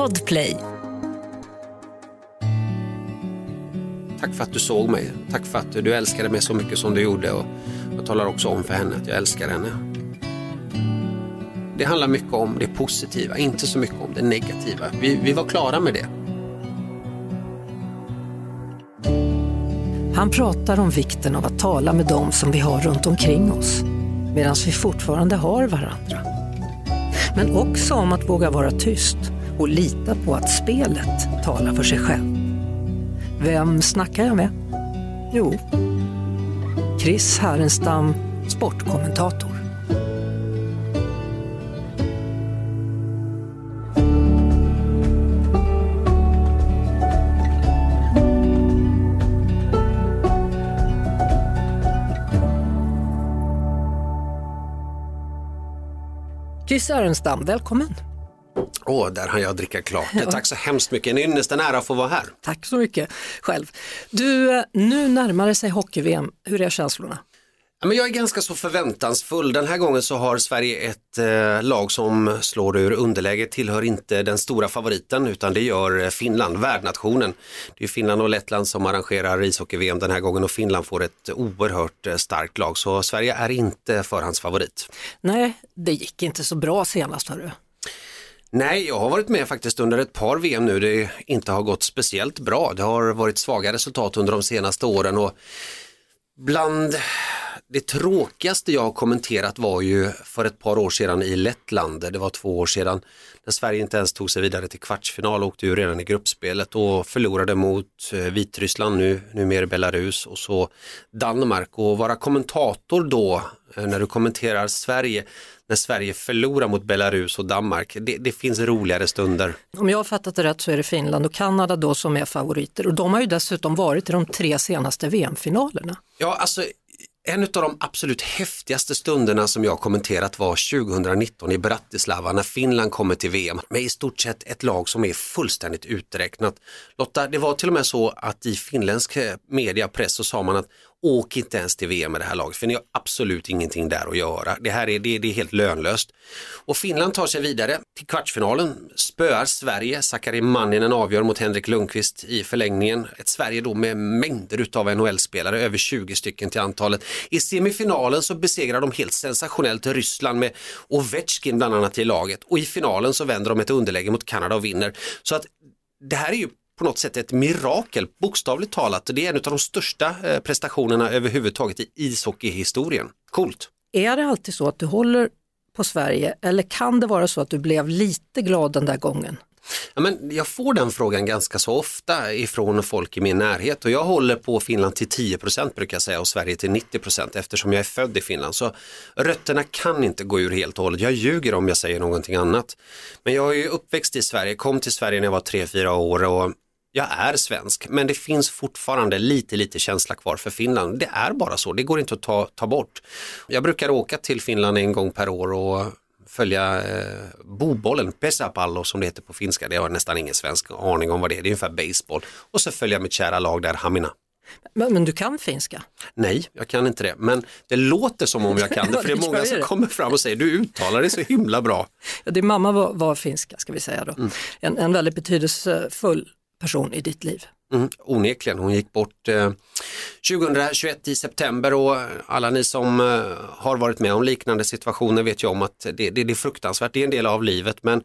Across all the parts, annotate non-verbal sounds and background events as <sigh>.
Podplay. Tack för att du såg mig. Tack för att du älskade mig så mycket som du gjorde. Och jag talar också om för henne att jag älskar henne. Det handlar mycket om det positiva, inte så mycket om det negativa. Vi, vi var klara med det. Han pratar om vikten av att tala med dem som vi har runt omkring oss, medan vi fortfarande har varandra. Men också om att våga vara tyst och lita på att spelet talar för sig själv. Vem snackar jag med? Jo, Chris Härenstam, sportkommentator. Chris Härenstam, välkommen. Åh, där hann jag dricka klart. <laughs> Tack så hemskt mycket. En ynnest, en ära att få vara här. Tack så mycket själv. Du, nu närmar sig hockey-VM. Hur är känslorna? Ja, men jag är ganska så förväntansfull. Den här gången så har Sverige ett eh, lag som slår ur underläge, tillhör inte den stora favoriten utan det gör eh, Finland, värdnationen. Det är Finland och Lettland som arrangerar ishockey-VM den här gången och Finland får ett oerhört eh, starkt lag så Sverige är inte förhandsfavorit. Nej, det gick inte så bra senast hörru. Nej, jag har varit med faktiskt under ett par VM nu det inte har gått speciellt bra. Det har varit svaga resultat under de senaste åren och bland det tråkigaste jag har kommenterat var ju för ett par år sedan i Lettland, det var två år sedan, när Sverige inte ens tog sig vidare till kvartsfinal och åkte ju redan i gruppspelet och förlorade mot eh, Vitryssland nu, numera Belarus och så Danmark och vara kommentator då när du kommenterar Sverige när Sverige förlorar mot Belarus och Danmark. Det, det, finns roligare stunder. Om jag har fattat det rätt så är det Finland och Kanada då som är favoriter och de har ju dessutom varit i de tre senaste VM-finalerna. Ja, alltså en av de absolut häftigaste stunderna som jag kommenterat var 2019 i Bratislava när Finland kommer till VM med i stort sett ett lag som är fullständigt uträknat. Lotta, det var till och med så att i finländsk media press så sa man att åk inte ens till VM med det här laget för ni har absolut ingenting där att göra. Det här är, det, det är helt lönlöst. Och Finland tar sig vidare till kvartsfinalen, spöar Sverige, Sakari Manninen avgör mot Henrik Lundqvist i förlängningen. Ett Sverige då med mängder utav NHL-spelare, över 20 stycken till antalet. I semifinalen så besegrar de helt sensationellt Ryssland med Ovechkin bland annat i laget och i finalen så vänder de ett underläge mot Kanada och vinner. Så att det här är ju på något sätt ett mirakel, bokstavligt talat. Det är en av de största eh, prestationerna överhuvudtaget i ishockeyhistorien. Coolt! Är det alltid så att du håller på Sverige eller kan det vara så att du blev lite glad den där gången? Ja, men jag får den frågan ganska så ofta ifrån folk i min närhet och jag håller på Finland till 10% brukar jag säga och Sverige till 90% eftersom jag är född i Finland. Så rötterna kan inte gå ur helt och hållet. Jag ljuger om jag säger någonting annat. Men jag är ju uppväxt i Sverige, kom till Sverige när jag var 3-4 år och jag är svensk, men det finns fortfarande lite, lite känsla kvar för Finland. Det är bara så, det går inte att ta, ta bort. Jag brukar åka till Finland en gång per år och följa eh, bobollen, pesapallo som det heter på finska. Det har nästan ingen svensk aning om vad det är, det är ungefär baseball. Och så följa mitt kära lag där, Hamina. Men, men, du kan finska? Nej, jag kan inte det. Men det låter som om jag kan det, <laughs> för det är många som kommer fram och säger du uttalar det så himla bra. Ja, din mamma var, var finska, ska vi säga då. Mm. En, en väldigt betydelsefull person i ditt liv? Mm, onekligen, hon gick bort eh, 2021 i september och alla ni som eh, har varit med om liknande situationer vet ju om att det, det, det är fruktansvärt, det är en del av livet men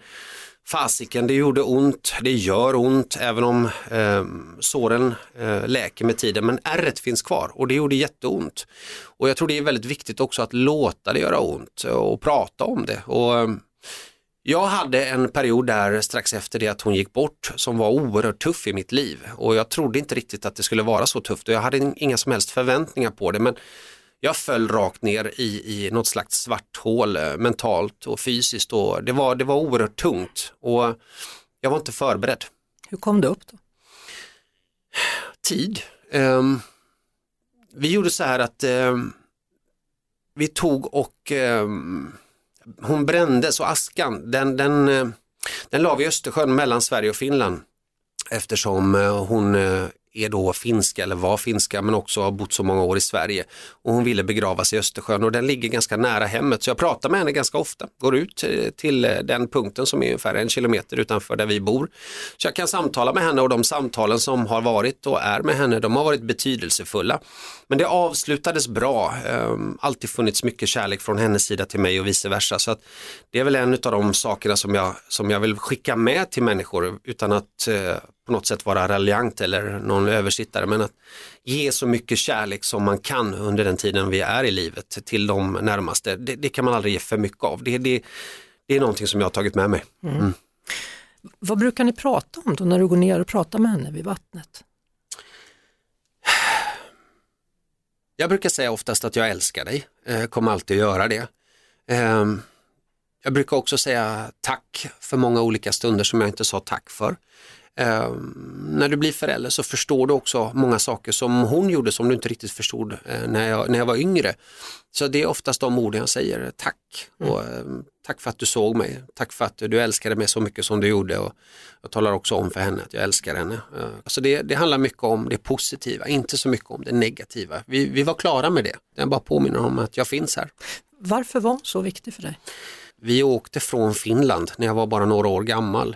fasiken det gjorde ont, det gör ont även om eh, såren eh, läker med tiden men ärret finns kvar och det gjorde jätteont. Och jag tror det är väldigt viktigt också att låta det göra ont och prata om det. Och, eh, jag hade en period där strax efter det att hon gick bort som var oerhört tuff i mitt liv och jag trodde inte riktigt att det skulle vara så tufft och jag hade inga som helst förväntningar på det men jag föll rakt ner i, i något slags svart hål eh, mentalt och fysiskt och det var, det var oerhört tungt och jag var inte förberedd. Hur kom det upp då? Tid. Um, vi gjorde så här att um, vi tog och um, hon brändes och askan den, den, eh, den la vi i Östersjön mellan Sverige och Finland eftersom eh, hon eh, är då finska eller var finska men också har bott så många år i Sverige. Och hon ville begravas i Östersjön och den ligger ganska nära hemmet så jag pratar med henne ganska ofta. Går ut eh, till eh, den punkten som är ungefär en kilometer utanför där vi bor. Så jag kan samtala med henne och de samtalen som har varit och är med henne de har varit betydelsefulla. Men det avslutades bra, ehm, alltid funnits mycket kärlek från hennes sida till mig och vice versa. Så att det är väl en av de sakerna som jag, som jag vill skicka med till människor utan att eh, på något sätt vara raljant eller någon översittare men att ge så mycket kärlek som man kan under den tiden vi är i livet till de närmaste. Det, det kan man aldrig ge för mycket av. Det, det, det är någonting som jag har tagit med mig. Mm. Mm. Vad brukar ni prata om då när du går ner och pratar med henne vid vattnet? Jag brukar säga oftast att jag älskar dig, jag kommer alltid att göra det. Ehm, jag brukar också säga tack för många olika stunder som jag inte sa tack för. Eh, när du blir förälder så förstår du också många saker som hon gjorde som du inte riktigt förstod eh, när, jag, när jag var yngre. Så det är oftast de orden jag säger, tack. Mm. Och, eh, tack för att du såg mig, tack för att du älskade mig så mycket som du gjorde. Och jag talar också om för henne att jag älskar henne. Eh, så det, det handlar mycket om det positiva, inte så mycket om det negativa. Vi, vi var klara med det. Jag bara påminner om att jag finns här. Varför var hon så viktig för dig? Vi åkte från Finland när jag var bara några år gammal.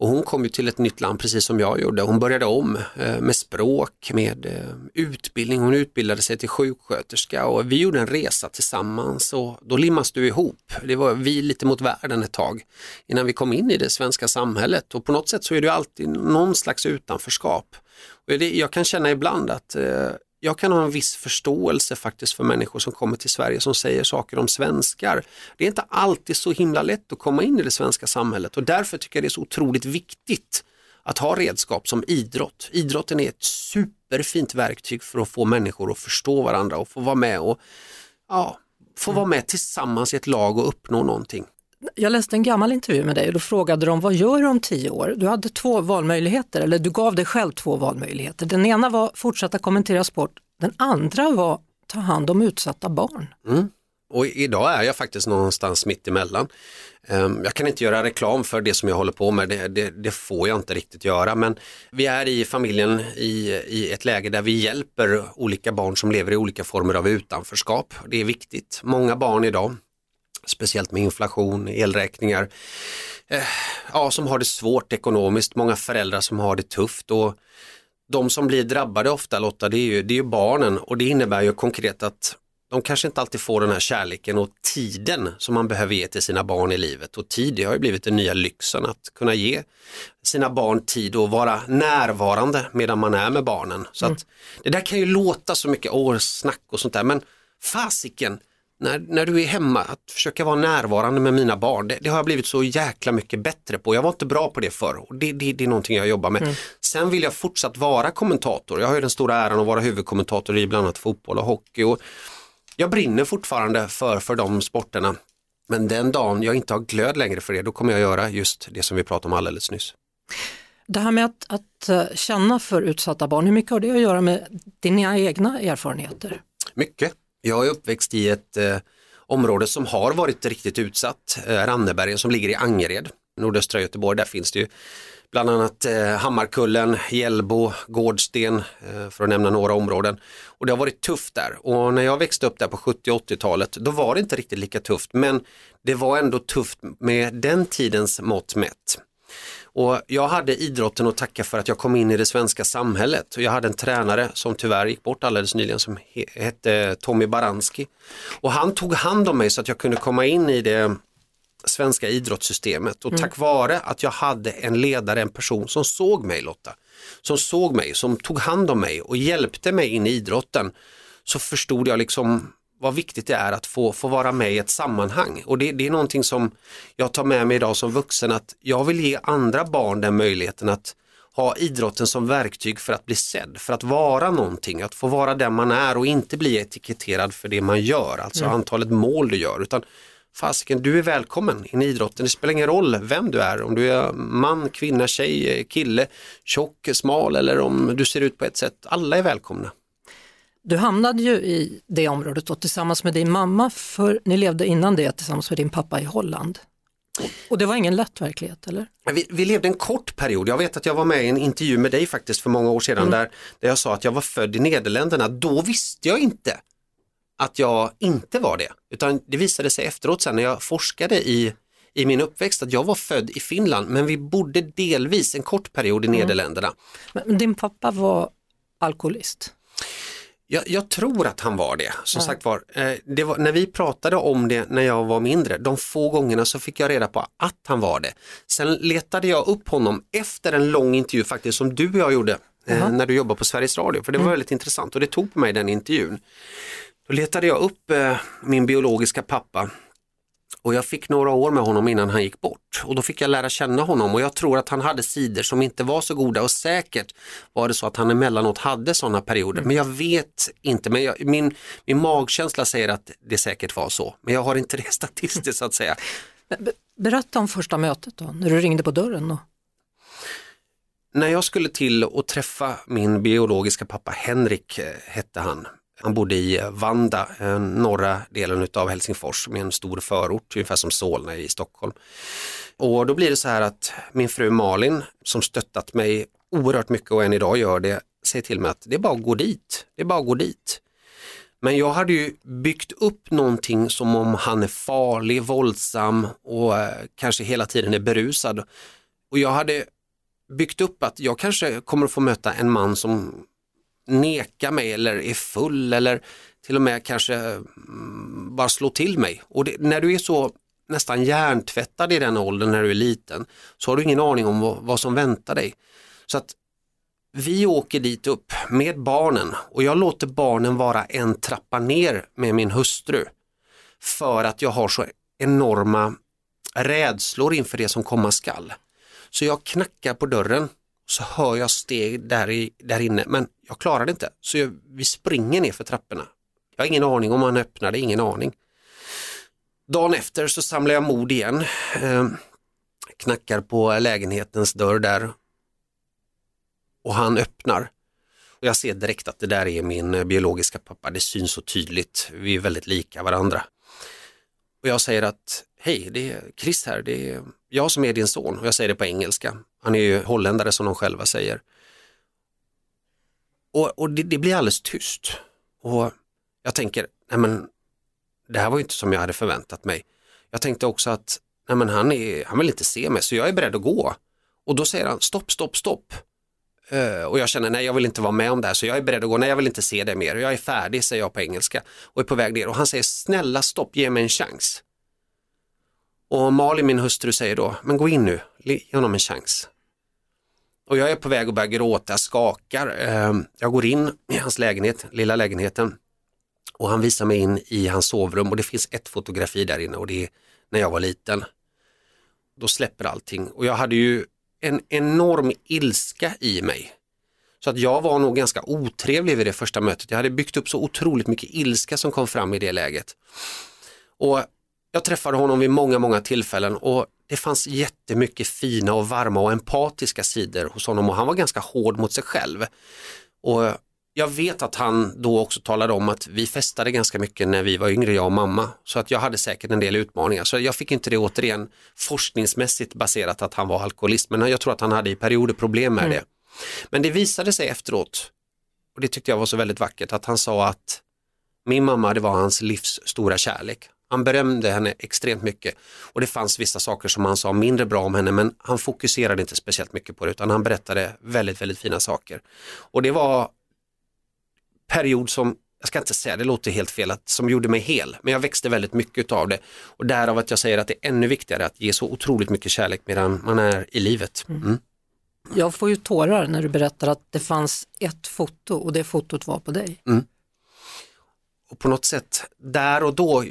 Och hon kom ju till ett nytt land precis som jag gjorde. Hon började om eh, med språk, med eh, utbildning. Hon utbildade sig till sjuksköterska och vi gjorde en resa tillsammans och då limmas du ihop. Det var vi lite mot världen ett tag innan vi kom in i det svenska samhället och på något sätt så är det alltid någon slags utanförskap. Och jag kan känna ibland att eh, jag kan ha en viss förståelse faktiskt för människor som kommer till Sverige som säger saker om svenskar. Det är inte alltid så himla lätt att komma in i det svenska samhället och därför tycker jag det är så otroligt viktigt att ha redskap som idrott. Idrotten är ett superfint verktyg för att få människor att förstå varandra och få vara med och ja, få vara med tillsammans i ett lag och uppnå någonting. Jag läste en gammal intervju med dig och då frågade de vad gör du om tio år? Du hade två valmöjligheter, eller du gav dig själv två valmöjligheter. Den ena var fortsätta kommentera sport, den andra var ta hand om utsatta barn. Mm. Och idag är jag faktiskt någonstans mitt emellan. Ehm, jag kan inte göra reklam för det som jag håller på med, det, det, det, får jag inte riktigt göra. Men vi är i familjen i, i ett läge där vi hjälper olika barn som lever i olika former av utanförskap. Det är viktigt. Många barn idag speciellt med inflation, elräkningar, eh, ja, som har det svårt ekonomiskt, många föräldrar som har det tufft och de som blir drabbade ofta Lotta, det är ju, det är ju barnen och det innebär ju konkret att de kanske inte alltid får den här kärleken och tiden som man behöver ge till sina barn i livet. Och tid det har ju blivit den nya lyxen att kunna ge sina barn tid och vara närvarande medan man är med barnen. Så mm. att Det där kan ju låta så mycket årsnack och sånt där men fasiken, när, när du är hemma, att försöka vara närvarande med mina barn, det, det, har jag blivit så jäkla mycket bättre på. Jag var inte bra på det förr och det, det, det är någonting jag jobbar med. Mm. Sen vill jag fortsatt vara kommentator. Jag har ju den stora äran att vara huvudkommentator i bland annat fotboll och hockey. Och jag brinner fortfarande för, för de sporterna. Men den dagen jag inte har glöd längre för det, då kommer jag göra just det som vi pratade om alldeles nyss. Det här med att, att eh, känna för utsatta barn, hur mycket har det att göra med dina egna erfarenheter? Mycket. Jag är uppväxt i ett eh, område som har varit riktigt utsatt, eh, Rannebergen som ligger i Angered, nordöstra Göteborg. Där finns det ju bland annat eh, Hammarkullen, Hjällbo, Gårdsten eh, för att nämna några områden. Och det har varit tufft där och när jag växte upp där på 70 80-talet då var det inte riktigt lika tufft men det var ändå tufft med den tidens mått mätt. Och jag hade idrotten att tacka för att jag kom in i det svenska samhället. Och jag hade en tränare som tyvärr gick bort alldeles nyligen som hette Tommy Baranski. Och han tog hand om mig så att jag kunde komma in i det svenska idrottssystemet och mm. tack vare att jag hade en ledare, en person som såg mig Lotta, som såg mig, som tog hand om mig och hjälpte mig in i idrotten så förstod jag liksom vad viktigt det är att få, få vara med i ett sammanhang. Och det, det, är någonting som jag tar med mig idag som vuxen att jag vill ge andra barn den möjligheten att ha idrotten som verktyg för att bli sedd, för att vara någonting, att få vara den man är och inte bli etiketterad för det man gör, alltså mm. antalet mål du gör. utan Fasiken, du är välkommen in i idrotten. Det spelar ingen roll vem du är, om du är man, kvinna, tjej, kille, tjock, smal eller om du ser ut på ett sätt. Alla är välkomna. Du hamnade ju i det området då, tillsammans med din mamma, för ni levde innan det tillsammans med din pappa i Holland. Och det var ingen lätt verklighet eller? Vi, vi, levde en kort period. Jag vet att jag var med i en intervju med dig faktiskt för många år sedan mm. där, där jag sa att jag var född i Nederländerna. Då visste jag inte att jag inte var det. Utan det visade sig efteråt sen när jag forskade i, i min uppväxt att jag var född i Finland men vi bodde delvis en kort period i mm. Nederländerna. Men din pappa var alkoholist? Jag, jag, tror att han var det. Som ja. sagt var, eh, det var, när vi pratade om det när jag var mindre, de få gångerna så fick jag reda på att han var det. Sen letade jag upp honom efter en lång intervju faktiskt som du och jag gjorde eh, när du jobbade på Sveriges Radio, för det var mm. väldigt intressant och det tog på mig den intervjun. Då letade jag upp eh, min biologiska pappa och jag fick några år med honom innan han gick bort och då fick jag lära känna honom och jag tror att han hade sidor som inte var så goda och säkert var det så att han emellanåt hade sådana perioder. Men jag vet inte, men jag, min, min magkänsla säger att det säkert var så. Men jag har inte det <laughs> statistiskt så att säga. Berätta om första mötet då, när du ringde på dörren. Då. När jag skulle till och träffa min biologiska pappa Henrik eh, hette han han bodde i Vanda, eh, norra delen av Helsingfors med en stor förort, ungefär som Solna i Stockholm. Och då blir det så här att min fru Malin, som stöttat mig oerhört mycket och än idag gör det, säger till mig att det är bara att gå dit, det är bara att gå dit. Men jag hade ju byggt upp någonting som om han är farlig, våldsam och eh, kanske hela tiden är berusad. Och jag hade byggt upp att jag kanske kommer att få möta en man som neka mig eller är full eller till och med kanske mm, bara slå till mig. Och det, när du är så nästan hjärntvättad i den åldern när du är liten så har du ingen aning om vad, vad som väntar dig. Så att vi åker dit upp med barnen och jag låter barnen vara en trappa ner med min hustru för att jag har så enorma rädslor inför det som komma skall. Så jag knackar på dörren så hör jag steg där, i, där inne men jag klarar det inte. Så jag, vi springer ner för trapporna. Jag har ingen aning om han öppnade, ingen aning. Dagen efter så samlar jag mod igen. Eh, knackar på lägenhetens dörr där. Och han öppnar. Och jag ser direkt att det där är min eh, biologiska pappa. Det syns så tydligt. Vi är väldigt lika varandra. Och jag säger att hej, det är Chris här. Det är jag som är din son. Och jag säger det på engelska. Han är ju holländare som de själva säger. Och, och det, det, blir alldeles tyst. Och jag tänker, nej men det här var ju inte som jag hade förväntat mig. Jag tänkte också att nej men han, är, han vill inte se mig så jag är beredd att gå. Och då säger han stopp, stopp, stopp. Uh, och jag känner nej jag vill inte vara med om det här så jag är beredd att gå, nej jag vill inte se det mer. Jag är färdig säger jag på engelska och är på väg ner och han säger snälla stopp, ge mig en chans. Och Malin, min hustru, säger då, men gå in nu, ge honom en chans. Och jag är på väg att börja gråta, skakar. Ehm, jag går in i hans lägenhet, lilla lägenheten. Och han visar mig in i hans sovrum och det finns ett fotografi där inne och det är när jag var liten. Då släpper allting och jag hade ju en enorm ilska i mig. Så att jag var nog ganska otrevlig vid det första mötet. Jag hade byggt upp så otroligt mycket ilska som kom fram i det läget. Och jag träffade honom vid många, många tillfällen och det fanns jättemycket fina och varma och empatiska sidor hos honom och han var ganska hård mot sig själv. Och jag vet att han då också talade om att vi festade ganska mycket när vi var yngre, jag och mamma. Så att jag hade säkert en del utmaningar. Så jag fick inte det återigen forskningsmässigt baserat att han var alkoholist. Men jag tror att han hade i perioder problem med mm. det. Men det visade sig efteråt, och det tyckte jag var så väldigt vackert, att han sa att min mamma det var hans livs stora kärlek. Han berömde henne extremt mycket och det fanns vissa saker som han sa mindre bra om henne men han fokuserade inte speciellt mycket på det utan han berättade väldigt, väldigt fina saker. Och det var period som, jag ska inte säga det låter helt fel, att, som gjorde mig hel, men jag växte väldigt mycket av det och därav att jag säger att det är ännu viktigare att ge så otroligt mycket kärlek medan man är i livet. Mm. mm. Jag får ju tårar när du berättar att det fanns ett foto och det fotot var på dig. Mm. Och på något sätt, där och då,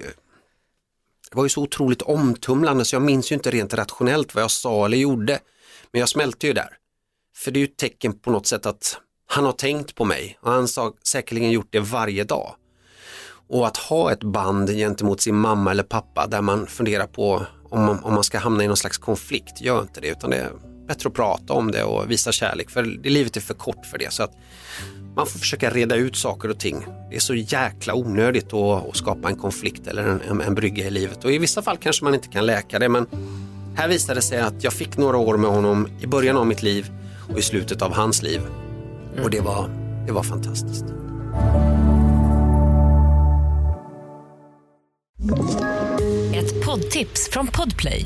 det var ju så otroligt omtumlande så jag minns ju inte rent rationellt vad jag sa eller gjorde. Men jag smälte ju där. För det är ju ett tecken på något sätt att han har tänkt på mig och han har säkerligen gjort det varje dag. Och att ha ett band gentemot sin mamma eller pappa där man funderar på om man, om man ska hamna i någon slags konflikt, gör inte det utan det är bättre att prata om det och visa kärlek för det, livet är för kort för det. Så att man får försöka reda ut saker och ting. Det är så jäkla onödigt att, att skapa en konflikt eller en, en, en brygga i livet och i vissa fall kanske man inte kan läka det men Här visade det sig att jag fick några år med honom i början av mitt liv och i slutet av hans liv. Och det var, det var fantastiskt. Ett poddtips från Podplay.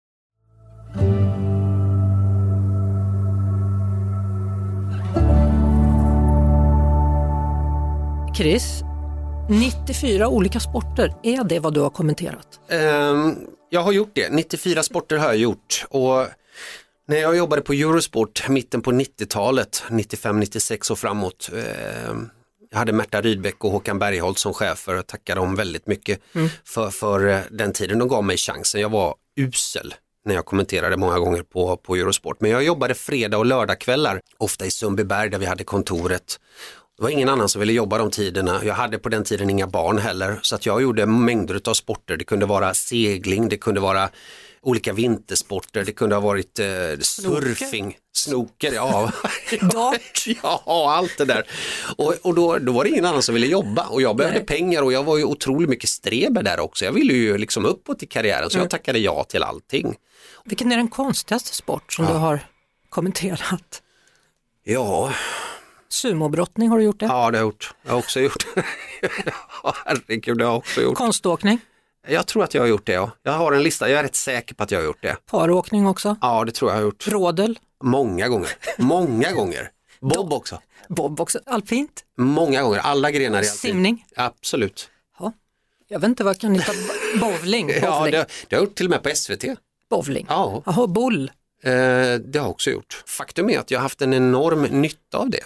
Chris, 94 olika sporter, är det vad du har kommenterat? Ehm, jag har gjort det, 94 sporter har jag gjort och när jag jobbade på Eurosport mitten på 90-talet, 95-96 och framåt, ehm, jag hade Märta Rydbeck och Håkan Bergholt som chefer och tackar dem väldigt mycket för, för eh, den tiden. De gav mig chansen, jag var usel när jag kommenterade många gånger på, på Eurosport. Men jag jobbade fredag och lördagkvällar, ofta i Sundbyberg där vi hade kontoret. Det var ingen annan som ville jobba de tiderna. Jag hade på den tiden inga barn heller så att jag gjorde mängder av sporter. Det kunde vara segling, det kunde vara olika vintersporter, det kunde ha varit eh, surfing, snooker, <laughs> ja. Dart. ja, allt det där. Och, och då, då var det ingen annan som ville jobba och jag behövde Nej. pengar och jag var ju otroligt mycket streber där också. Jag ville ju liksom uppåt i karriären så jag tackade ja till allting. Vilken är den konstigaste sport som du har kommenterat? Ja, Sumobrottning har du gjort det? ja det har jag gjort. Jag har också gjort. <laughs> herregud, det har jag också gjort. Konståkning, Jag tror att jag har gjort det, ja. Jag har en lista, jag är rätt säker på att jag har gjort det. paråkning också, Ja, det tror jag har gjort. rådel, Många gånger. Många gånger. <laughs> Bob också. bob också, alpint, Många gånger. Alla grenar i alpin. simning. Absolut. Ja. Jag vet inte vad kan ni ta, bowling, <laughs> bowling, Ja, det, det har jag gjort till och med på SVT. bowling. Ja, Jaha, boll. eh, det har jag också gjort. Faktum är att jag har haft en enorm nytta av det.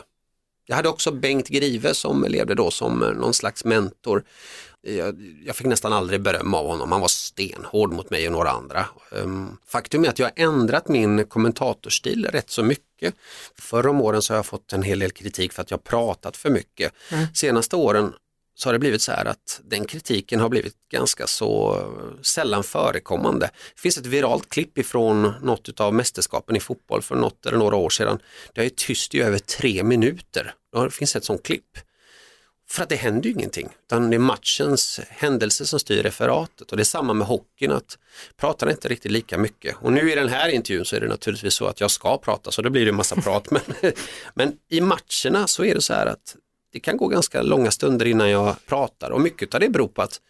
Jag hade också Bengt Grive som levde då som eh, någon slags mentor. Jag, jag fick nästan aldrig beröm av honom, han var stenhård mot mig och några andra. Ehm, Faktum är att jag har ändrat min kommentatorstil rätt så mycket. Förra om åren så har jag fått en hel del kritik för att jag pratat för mycket. Senaste åren så har det blivit så här att den kritiken har blivit ganska så eh, sällan förekommande. Det finns ett viralt klipp ifrån något av mästerskapen i fotboll för något eller några år sedan. Det är tyst i över tre minuter. Det finns ett sånt klipp. För att det händer ju ingenting, utan det är matchens händelse som styr referatet och det är samma med hockeyn att pratar inte riktigt lika mycket. Och nu i den här intervjun så är det naturligtvis så att jag ska prata så då blir det en massa prat <laughs> men, men i matcherna så är det så här att det kan gå ganska långa stunder innan jag pratar och mycket av det beror på att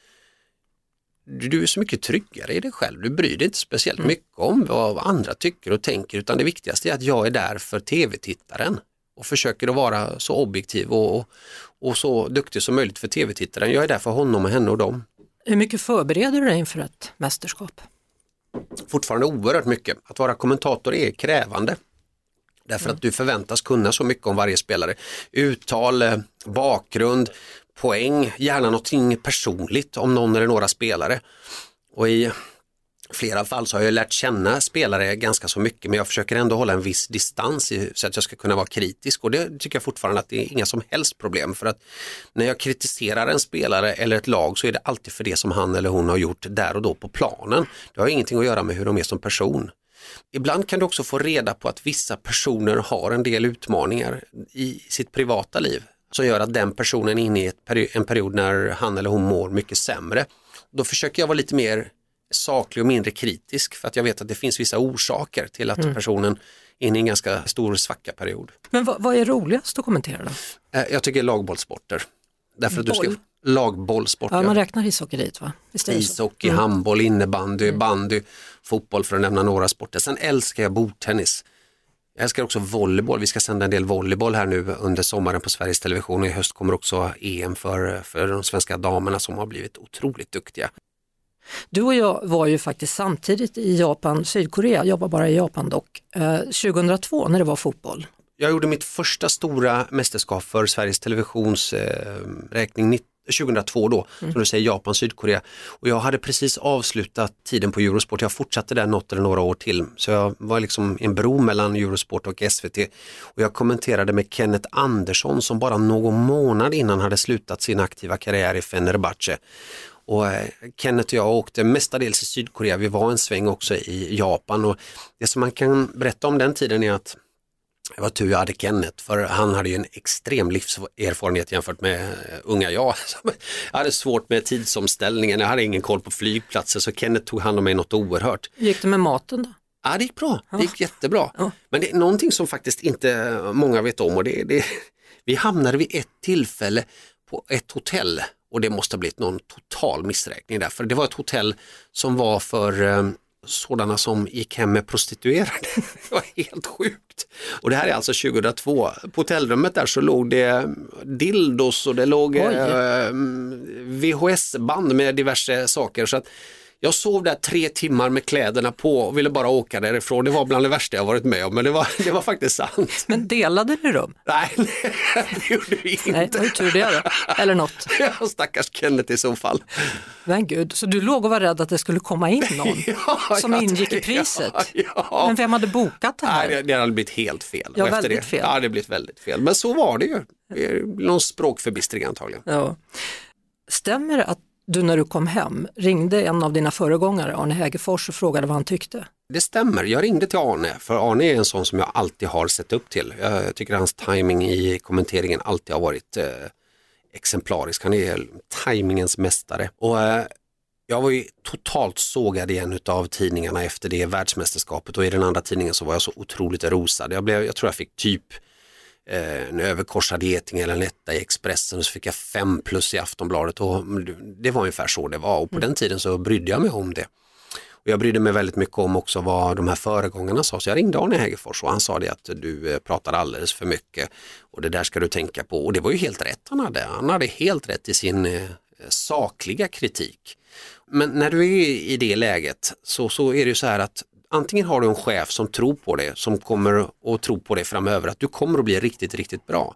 du är så mycket tryggare i dig själv. Du bryr dig inte speciellt mycket om vad andra tycker och tänker utan det viktigaste är att jag är där för tv-tittaren och försöker att vara så objektiv och, och, och så duktig som möjligt för tv-tittaren. Jag är där för honom och henne och dem. Hur mycket förbereder du dig inför ett mästerskap? Fortfarande oerhört mycket. Att vara kommentator är krävande. Därför att du förväntas kunna så mycket om varje spelare. Uttal, eh, bakgrund, poäng, gärna någonting personligt om någon eller några spelare. Och i flera fall så har jag lärt känna spelare ganska så mycket men jag försöker ändå hålla en viss distans i, så att jag ska kunna vara kritisk och det tycker jag fortfarande att det är inga som helst problem för att när jag kritiserar en spelare eller ett lag så är det alltid för det som han eller hon har gjort där och då på planen. Det har ingenting att göra med hur de är som person. Ibland kan du också få reda på att vissa personer har en del utmaningar i sitt privata liv som gör att den personen är inne i ett peri- en period när han eller hon mår mycket sämre. Då försöker jag vara lite mer saklig och mindre kritisk för att jag vet att det finns vissa orsaker till att personen är inne i en ganska stor svacka period. Men vad, vad är roligast att kommentera då? Eh, Jag tycker lagbollsporter. Därför att du ska? Lagbollsporter. Ja, man räknar ishockey dit va? Visst? Ishockey, handboll, innebandy, bandy, fotboll för att nämna några sporter. Sen älskar jag bordtennis. Jag älskar också volleyboll. Vi ska sända en del volleyboll här nu under sommaren på Sveriges Television och i höst kommer också EM för, för de svenska damerna som har blivit otroligt duktiga. Du och jag var ju faktiskt samtidigt i Japan, Sydkorea, jag var bara i Japan dock, eh, 2002 när det var fotboll. Jag gjorde mitt första stora mästerskap för Sveriges Televisions eh, räkning 2002 då, som du säger Japan, Sydkorea. Och jag hade precis avslutat tiden på Eurosport, jag fortsatte där något eller några år till. Så jag var liksom en bro mellan Eurosport och SVT. Och jag kommenterade med Kenneth Andersson som bara någon månad innan hade slutat sin aktiva karriär i Fenerbahce. Och eh, Kenneth och jag åkte mestadels i Sydkorea, vi var en sväng också i Japan och det som man kan berätta om den tiden är att det var tur jag hade Kenneth för han hade ju en extrem livserfarenhet jämfört med uh, unga jag. <laughs> Jag hade svårt med tidsomställningen, jag hade ingen koll på flygplatser så Kenneth tog hand om mig något oerhört. gick det med maten då? Ja det gick bra, det gick jättebra. Ja. Men det är någonting som faktiskt inte många vet om och det, det vi hamnade vid ett tillfälle på ett hotell och det måste ha blivit någon total missräkning där, för det var ett hotell som var för eh, sådana som gick hem med prostituerade. <laughs> Det var helt sjukt. Och det här är alltså 2002. På hotellrummet där så låg det dildos och det låg eh, VHS-band med diverse saker. Så att jag sov där tre timmar med kläderna på och ville bara åka därifrån. Det var bland det värsta jag varit med om, men det var, det var faktiskt sant. Men delade ni rum? Nej, <laughs> det gjorde vi inte. Nej, var tur det då. Eller något. <laughs> Ja, stackars Kenneth i så fall. Men gud, så du låg och var rädd att det skulle komma in <laughs> någon ja, som ingick i priset? Ja, ja. Men vem hade bokat det här? Nej, det, det hade blivit helt fel. Ja, väldigt det, fel. Ja, det blivit väldigt fel. Men så var det ju. Någon språkförbistring antagligen. Ja. Stämmer det att du när du kom hem ringde en av dina föregångare, Arne Hägerfors, och frågade vad han tyckte? Det stämmer, jag ringde till Arne, för Arne är en sån som jag alltid har sett upp till. Jag tycker hans timing i kommenteringen alltid har varit eh, exemplarisk. Han är timingens mästare. Och, eh, jag var ju totalt sågad igen av tidningarna efter det världsmästerskapet och i den andra tidningen så var jag så otroligt rosad. Jag, blev, jag tror jag fick typ en överkorsad geting eller en etta i Expressen och så fick jag fem plus i Aftonbladet och det var ungefär så det var och på mm. den tiden så brydde jag mig om det. Och jag brydde mig väldigt mycket om också vad de här föregångarna sa så jag ringde Arne Hägerfors och han sa det att du eh, pratar alldeles för mycket och det där ska du tänka på och det var ju helt rätt han hade. Han hade helt rätt i sin eh, sakliga kritik. Men när du är i det läget så, så är det ju så här att antingen har du en chef som tror på det, som kommer att tro på det framöver, att du kommer att bli riktigt, riktigt bra.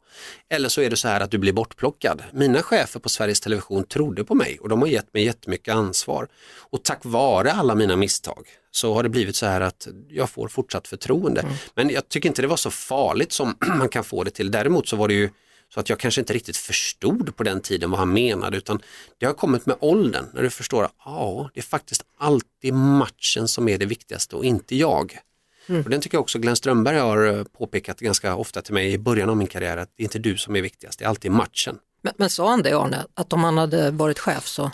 Eller så är det så här att du blir bortplockad. Mina chefer på Sveriges Television trodde på mig och de har gett mig jättemycket ansvar. Och tack vare alla mina misstag så har det blivit så här att jag får fortsatt förtroende. Mm. Men jag tycker inte det var så farligt som <clears throat> man kan få det till. Däremot så var det ju så att jag kanske inte riktigt förstod på den tiden vad han menade utan det har kommit med åldern när du förstår att ja, det är faktiskt alltid matchen som är det viktigaste och inte jag. Mm. Och den tycker jag också Glenn Strömberg har eh, påpekat ganska ofta till mig i början av min karriär att det är inte du som är viktigast, det är alltid matchen. Men, men sa han det Arne, att om han hade varit chef så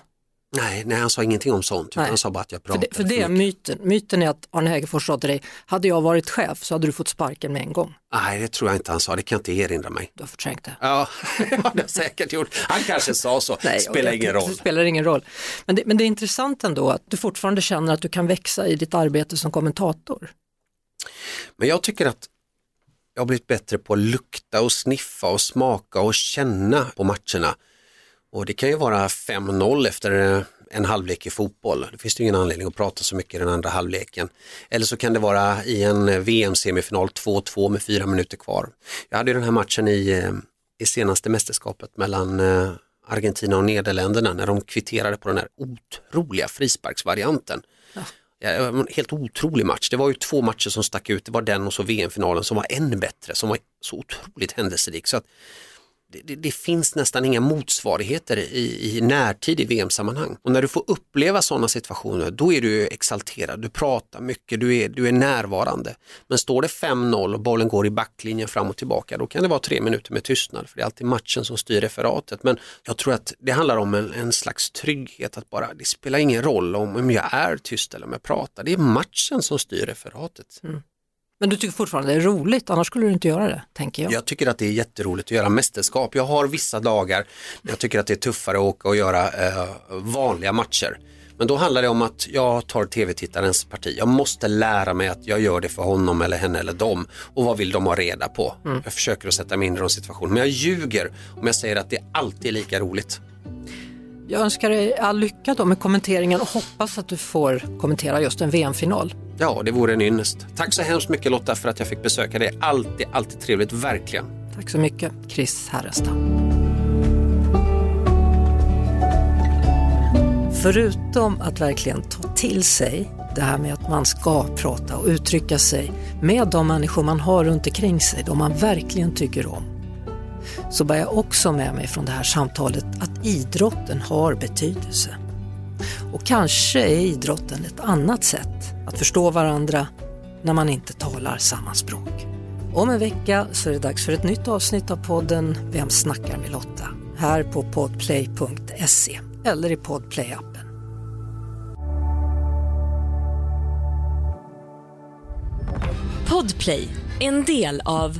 Nej, nej, han sa ingenting om sånt, utan han sa bara att jag pratade För det, för det är myten. Myten är att Arne Hägerfors sa till dig, hade jag varit chef så hade du fått sparken med en gång. Nej, det tror jag inte han sa, det kan jag inte erinra mig. Du har förträngt det. Ja, <laughs> det har jag säkert gjort. Han kanske sa så, nej, spelar ingen roll. Det spelar ingen roll. Men det, men det är intressant ändå att du fortfarande känner att du kan växa i ditt arbete som kommentator. Men jag tycker att jag har blivit bättre på att lukta och sniffa och smaka och känna på matcherna. Och det kan ju vara 5-0 efter en halvlek i fotboll. Det finns det ingen anledning att prata så mycket i den andra halvleken. Eller så kan det vara i en VM-semifinal 2-2 med fyra minuter kvar. Jag hade den här matchen i, eh, i senaste mästerskapet mellan eh, Argentina och Nederländerna när de kvitterade på den här otroliga frisparksvarianten. Ja. Ja, helt otrolig match. Det var ju två matcher som stack ut. Det var den och så VM-finalen som var ännu bättre, som var så otroligt händelserik. Så att det, det, finns nästan inga motsvarigheter i, i närtid i VM-sammanhang. Och när du får uppleva sådana situationer, då är du exalterad, du pratar mycket, du är, du är närvarande. Men står det 5-0 och bollen går i backlinjen fram och tillbaka, då kan det vara tre minuter med tystnad, för det är alltid matchen som styr referatet. Men jag tror att det handlar om en, en slags trygghet, att bara, det spelar ingen roll om, om jag är tyst eller om jag pratar, det är matchen som styr referatet. Mm. Men du tycker fortfarande det är roligt, annars skulle du inte göra det, tänker jag. Jag tycker att det är jätteroligt att göra mästerskap. Jag har vissa dagar när jag tycker att det är tuffare att åka och göra eh, vanliga matcher. Men då handlar det om att jag tar tv-tittarens parti. Jag måste lära mig att jag gör det för honom eller henne eller dem. Och vad vill de ha reda på? Mm. Jag försöker att sätta mig in i de situationerna. Men jag ljuger om jag säger att det alltid är lika roligt. Jag önskar dig all lycka då med kommenteringen och hoppas att du får kommentera just en VM-final. Ja, det vore en ynnest. Tack så hemskt mycket Lotta för att jag fick besöka dig. Alltid, alltid trevligt, verkligen. Tack så mycket, Chris Härrestam. Förutom att verkligen ta till sig det här med att man ska prata och uttrycka sig med de människor man har runt omkring sig, de man verkligen tycker om, så bär jag också med mig från det här samtalet att idrotten har betydelse. Och kanske är idrotten ett annat sätt att förstå varandra när man inte talar samma språk. Om en vecka så är det dags för ett nytt avsnitt av podden Vem snackar med Lotta? Här på podplay.se eller i podplay-appen. Podplay, en del av